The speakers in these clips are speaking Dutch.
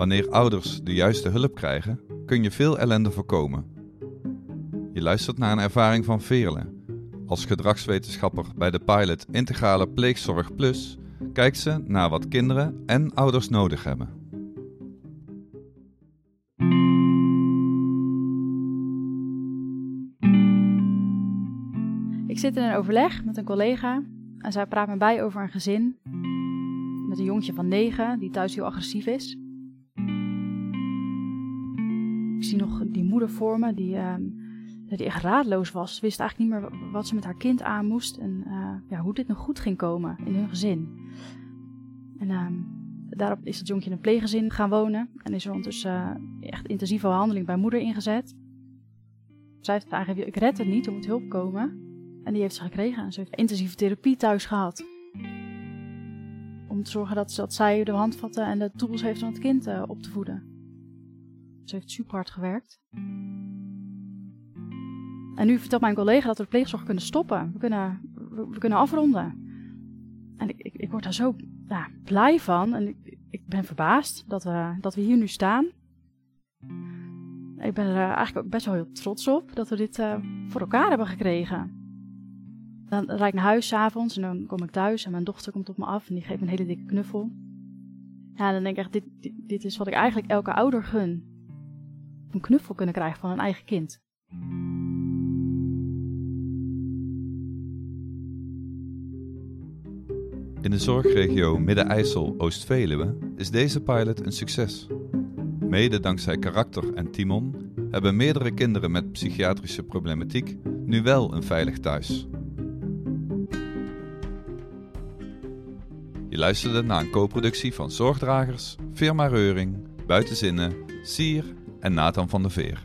Wanneer ouders de juiste hulp krijgen, kun je veel ellende voorkomen. Je luistert naar een ervaring van Veerle. Als gedragswetenschapper bij de pilot Integrale Pleegzorg Plus kijkt ze naar wat kinderen en ouders nodig hebben. Ik zit in een overleg met een collega en zij praat me bij over een gezin met een jongetje van negen die thuis heel agressief is. Ik zie nog die moeder voor me die, ehm, die echt raadloos was. Ze wist eigenlijk niet meer wat ze met haar kind aan moest en eh, ja, hoe dit nog goed ging komen in hun gezin. En ehm, daarop is het jongetje in een pleeggezin gaan wonen en is er ondertussen uh, echt intensieve behandeling bij moeder ingezet. Zij heeft aangegeven, ik red het niet, er moet hulp komen. En die heeft ze gekregen. En ze heeft intensieve therapie thuis gehad. Om te zorgen dat, dat zij de handvatten en de tools heeft om het kind uh, op te voeden. Ze heeft super hard gewerkt. En nu vertelt mijn collega dat we de pleegzorg kunnen stoppen. We kunnen, we, kunnen afronden. En ik, ik, ik word daar zo ja, blij van. En ik, ik ben verbaasd dat we, dat we hier nu staan. Ik ben er eigenlijk ook best wel heel trots op dat we dit uh, voor elkaar hebben gekregen. Dan rijd ik naar huis s'avonds en dan kom ik thuis en mijn dochter komt op me af en die geeft me een hele dikke knuffel. Ja, dan denk ik echt, dit, dit is wat ik eigenlijk elke ouder gun. Een knuffel kunnen krijgen van een eigen kind. In de zorgregio Midden-IJssel Oost-Veluwe is deze pilot een succes. Mede dankzij karakter en Timon hebben meerdere kinderen met psychiatrische problematiek nu wel een veilig thuis. Je luisterde naar een co-productie van Zorgdragers, Firma Reuring, Buitenzinnen, Sier en Nathan van der Veer.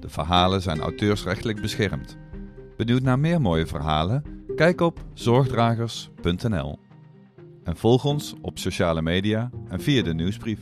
De verhalen zijn auteursrechtelijk beschermd. Benieuwd naar meer mooie verhalen? Kijk op zorgdragers.nl. En volg ons op sociale media en via de nieuwsbrief.